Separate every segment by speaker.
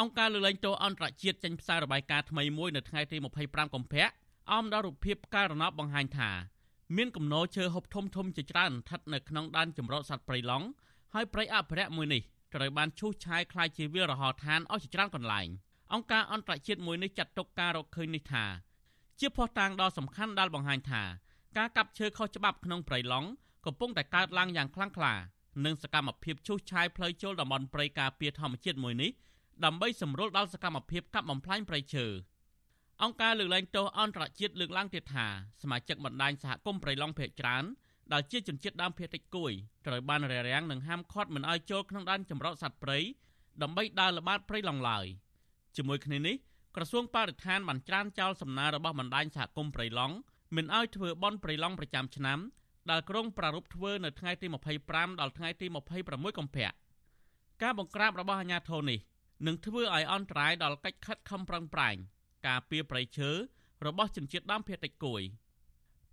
Speaker 1: អង្គការលើកលែងទោសអន្តរជាតិចេញផ្សាយរបាយការណ៍ថ្មីមួយនៅថ្ងៃទី25កុម្ភៈអមដល់រូបភាពផ្កាយរណបបង្ហាញថាមានគំនរឈើហូបធំធំជាច្រើនស្ថិតនៅក្នុងដែនជម្រកសត្វព្រៃឡង់ហើយព្រៃអភិរក្សមួយនេះត្រូវបានឈូសឆាយคล้ายជាវាលរហោឋានអស់ជាច្រើនកន្លែងអង្គការអន្តរជាតិមួយនេះចាត់ទុកការរកឃើញនេះថាជាភស្តុតាងដ៏សំខាន់ដែលបង្ហាញថាការកាប់ឈើខុសច្បាប់ក្នុងព្រៃឡង់កំពុងតែកើតឡើងយ៉ាងខ្លាំងក្លានិងសកម្មភាពឈូសឆាយផ្លូវចូលតំបន់ព្រៃការពារធម្មជាតិមួយនេះ ដើម្បីសម្រួលដល់សកម្មភាពកាប់បំផ្លាញព្រៃឈើអង្គការលើកលែងទោសអន្តរជាតិលើកឡើងទៀតថាសមាជិកបណ្ដាញសហគមន៍ព្រៃឡង់ភេកច្រើនដែលជាជនជាតិដើមភាគតិចគួយត្រូវបានរារាំងនិងហាមឃាត់មិនឲ្យចូលក្នុងដែនចម្រុះសត្វព្រៃដើម្បីដើរល្បាតព្រៃឡង់ឡើយជាមួយគ្នានេះក្រសួងបរិស្ថានបានច្រានចោលសំណើរបស់បណ្ដាញសហគមន៍ព្រៃឡង់មិនឲ្យធ្វើបន់ព្រៃឡង់ប្រចាំឆ្នាំដែលក្រុងប្រារព្ធធ្វើនៅថ្ងៃទី25ដល់ថ្ងៃទី26កុម្ភៈការបង្ក្រាបរបស់អាជ្ញាធរនេះ នឹងធ្វើឲ្យអន្តរាយដល់កិច្ចខិតខំប្រឹងប្រែងការពារប្រៃឈើរបស់ជនជាតិដើមភាគតិចគួយ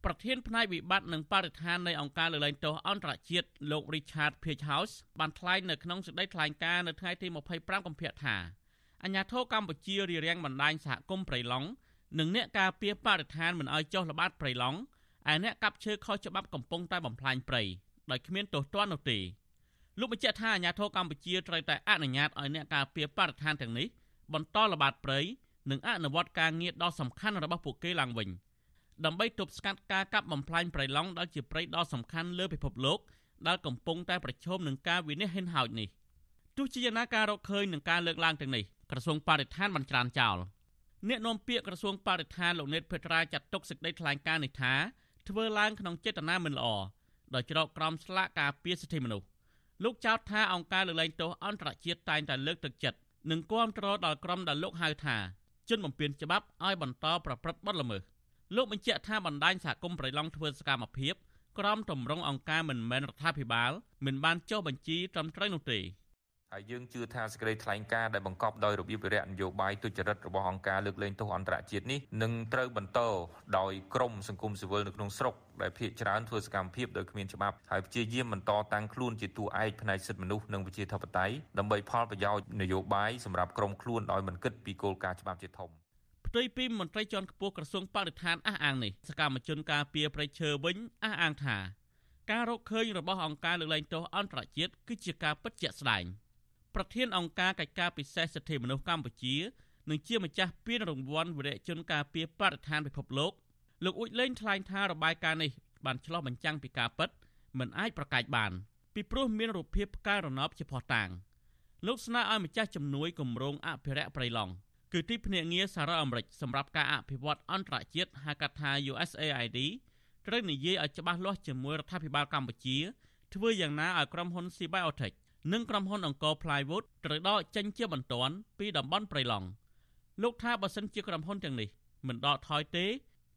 Speaker 1: ប្រធានផ្នែកវិបត្តិនិងបរិស្ថាននៃអង្គការលើកលែងទោសអន្តរជាតិលោក Richard Page-House បានថ្លែងនៅក្នុងសេចក្តីថ្លែងការណ៍នៅថ្ងៃទី25កុម្ភៈថាអាញាធរកម្ពុជារៀបរៀងបណ្ដាញសហគមន៍ព្រៃឡង់និងអ្នកការពារបរិស្ថានមិនឲ្យចុះល្បាតព្រៃឡង់ឯអ្នកកាប់ឈើខុសច្បាប់កំពុងតែបំផ្លាញព្រៃដោយគ្មានទោសទណ្ឌនោះទេ លោកបញ្ជាក់ថាអាញាធរកម្ពុជាត្រូវតែអនុញ្ញាតឲ្យអ្នកការពារបរិស្ថានទាំងនេះបន្តល្បាតព្រៃនិងអនុវត្តការងារដ៏សំខាន់របស់ពួកគេឡើងវិញដើម្បីទប់ស្កាត់ការកាប់បំផ្លាញព្រៃឡង់ដែលជាព្រៃដ៏សំខាន់លើពិភពលោកដែលកំពុងតែប្រឈមនឹងការវិនិច្ឆ័យហិនហោចនេះទោះជាយ៉ាងណាការរកឃើញនឹងការលើកឡើងទាំងនេះក្រសួងបរិស្ថានបានច្រានចោលអ្នកនាំពាក្យក្រសួងបរិស្ថានលោកនេតភេត្រាចាត់ទុកសេចក្តីថ្លែងការណ៍នេះថាធ្វើឡើងក្នុងចេតនាមិនល្អដោយច្រកក្រមស្លាកការពារសិទ្ធិមនុស្ស លោកចោទថាអង្គការលើកលែងទោសអន្តរជាតិតែងតែលើកទឹកចិត្តនិងគាំទ្រដល់ក្រុមដែលលោកហៅថាជនបំពានច្បាប់ឲ្យបន្តប្រព្រឹត្តបទល្មើសលោកបញ្ជាក់ថាបណ្ដាញសហគមន៍ប្រៃឡង់ធ្វើសកម្មភាពក្រមតម្រង់អង្គការមិនមែនរដ្ឋាភិបាលមិនបានចុះបញ្ជីត្រឹមត្រូវនោះទេ
Speaker 2: ហើយយើងជឿថាសេចក្តីថ្លែងការណ៍ដែលបង្កប់ដោយរបៀបវិរៈនយោបាយទុច្ចរិតរបស់អង្គការលើកលែងទោសអន្តរជាតិនេះនឹងត្រូវបន្តដោយក្រមសង្គមស៊ីវិលនៅក្នុងស្រុកដែលភាគច្រើនធ្វើសកម្មភាពដោយគ្មានច្បាប់ហើយព្យាយាមបន្តតាំងខ្លួនជាតួឯកផ្នែកសិទ្ធិមនុស្សនិងប្រជាធិបតេយ្យដើម្បីផលប្រយោជន៍នយោបាយសម្រាប់ក្រុមខ្លួនដោយមិនគិតពីគោលការណ៍ច្បាប់ជាធំ
Speaker 1: ផ្ទុយពីមន្ត្រីជាន់ខ្ពស់ក្រសួងបរិស្ថានអះអាងនេះសកម្មជនការពារប្រៃឈើវិញអះអាងថាការរកឃើញរបស់អង្គការលើកលែងទោសអន្តរជាតិគឺជាការពិតជាក់ស្ដែង។ ប្រធានអង្គការកិច្ចការពិសេសសិទ្ធិមនុស្សកម្ពុជានិងជាម្ចាស់ពានរង្វាន់វីរៈជនការពារបរិស្ថានពិភពលោកលោកអ៊ុចលេងថ្លែងថារបាយការណ៍នេះបានឆ្លោះបញ្ចាំងពីការពិតមិនអាចប្រកែកបាន ពីព្រោះមានរូបភាពផ្កាយរណបជាផុសតាងលោកស្នើឲ្យម្ចាស់ជំនួយគម្រោងអភិរក្សព្រៃឡង់គឺទីភ្នាក់ងារសារ៉ាអាមេរិកសម្រាប់ការអភិវឌ្ឍអន្តរជាតិហៅកាត់ថា USAID ត្រូវនិយាយឲ្យច្បាស់លាស់ជាមួយរដ្ឋាភិបាលកម្ពុជា ធ្វើយ៉ាងណាឲ្យក្រុមហ៊ុន Cibiotic និងក្រុមហ៊ុនអង្គរ Plywood ត្រូវដកចេញជាបន្ទាន់ពីតំបន់ព្រៃឡង់លោកថាបើសិនជាក្រុមហ៊ុនទាំងនេះមិនដកថយទេ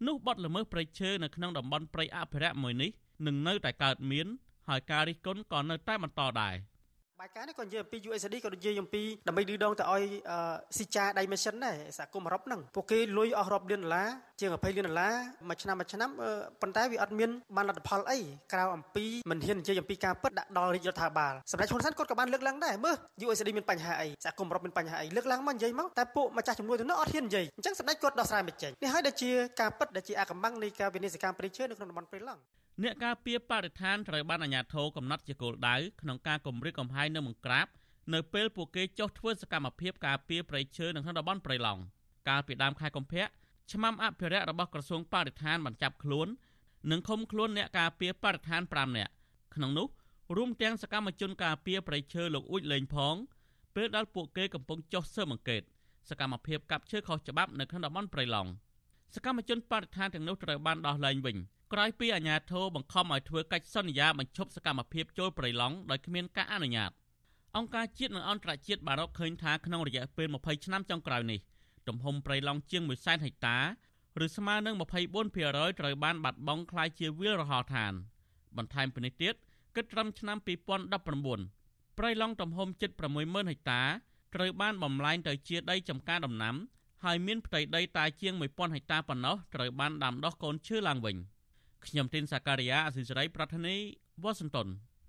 Speaker 1: នោះបទល្មើសព្រៃឈើនៅក្នុងតំបន់ព្រៃអភិរក្សមួយនេះនឹងនៅតែកើតមានហើយការរិះគន់ក៏នៅតែបន្តដែរ។
Speaker 3: បាយការនេះក៏និយាយអំពី USD ក៏និយាយអំពីដើម្បីឌឺដងទៅឲ្យស៊ីចា dimension ដែរសហគមន៍អឺរ៉ុបហ្នឹងពួកគេលុយអស់រាប់លានដុល្លារជាង20លានដុល្លារមួយឆ្នាំមួយឆ្នាំប៉ុន្តែវាអត់មានបានលទ្ធផលអីក្រៅអំពីមិនហ៊ាននិយាយអំពីការពិតដាក់ដល់រាជរដ្ឋាភិបាលសម្ដេចហ៊ុនសែនគាត់ក៏បានលើកឡើងដែរមើល USD មានបញ្ហាអីសហគមន៍អឺរ៉ុបមានបញ្ហាអីលើកឡើងមកនិយាយមកតែពួកម្ចាស់ជំនួយទៅនោះអត់ហ៊ាននិយាយអញ្ចឹងសម្ដេចគាត់ដោះស្រាយមិនចេញនេះហើយដែលជាការពិតដែលជាអាកំបាំងនៃការវិនិច្ឆ័យកម្មព្រៃឈើនៅក្នុងតំបន់ព្រៃឡង់
Speaker 1: អ្នកការពារបរិស្ថានត្រូវបានអាជ្ញាធរកំណត់ជាគោលដៅក្នុងការគម្រាមកំហែងនៅបង្ក្រាបនៅពេលពួកគេចុះធ្វើសកម្មភាពការពារព្រៃឈើនៅក្នុងតំបន់ព្រៃឡង់កាលពីដើមខែកុម្ភៈឆ្មាំអភិរក្សរបស់ក្រសួងបរិស្ថានបានចាប់ខ្លួននិងឃុំខ្លួនអ្នកការពារបរិស្ថាន5នាក់ក្នុងនោះរួមទាំងសកម្មជនការពារព្រៃឈើលោកអ៊ូចលេងផងពេលដែលពួកគេកំពុងចុះស៊ើបអង្កេតសកម្មភាពកាប់ឈើខុសច្បាប់នៅក្នុងតំបន់ព្រៃឡង់សកម្មជនបរិស្ថានទាំងនោះត្រូវបានដោះលែងវិញ ក្រោយពីអាជ្ញាធរបង្ខំឲ្យធ្វើកិច្ចសន្យាបញ្ឈប់សកម្មភាពចូលប្រៃឡង់ដោយគ្មានការអនុញ្ញាតអង្គការជាតិនិងអន្តរជាតិបានរកឃើញថាក្នុងរយៈពេល20ឆ្នាំចុងក្រោយនេះទំហំប្រៃឡង់ជាង100,000ហិកតាឬស្មើនឹង24%ត្រូវបានបាត់បង់ខ្លាយជាវាលរហោឋាន បន្ថែមពីនេះទៀតគិតត្រឹមឆ្នាំ2019ប្រៃឡង់ទំហំជិត60,000ហិកតាត្រូវបានបំលែងទៅជាដីចម្ការដំណាំ ហើយមានផ្ទៃដីតែជាង1000ហិកតាប៉ុណ្ណោះត្រូវបានដាំដុះកូនឈើឡើងវិញ។ ខ្ញុំទីនសាការីយ៉ាអសិសរីប្រធានីវ៉ាស៊ីនតោន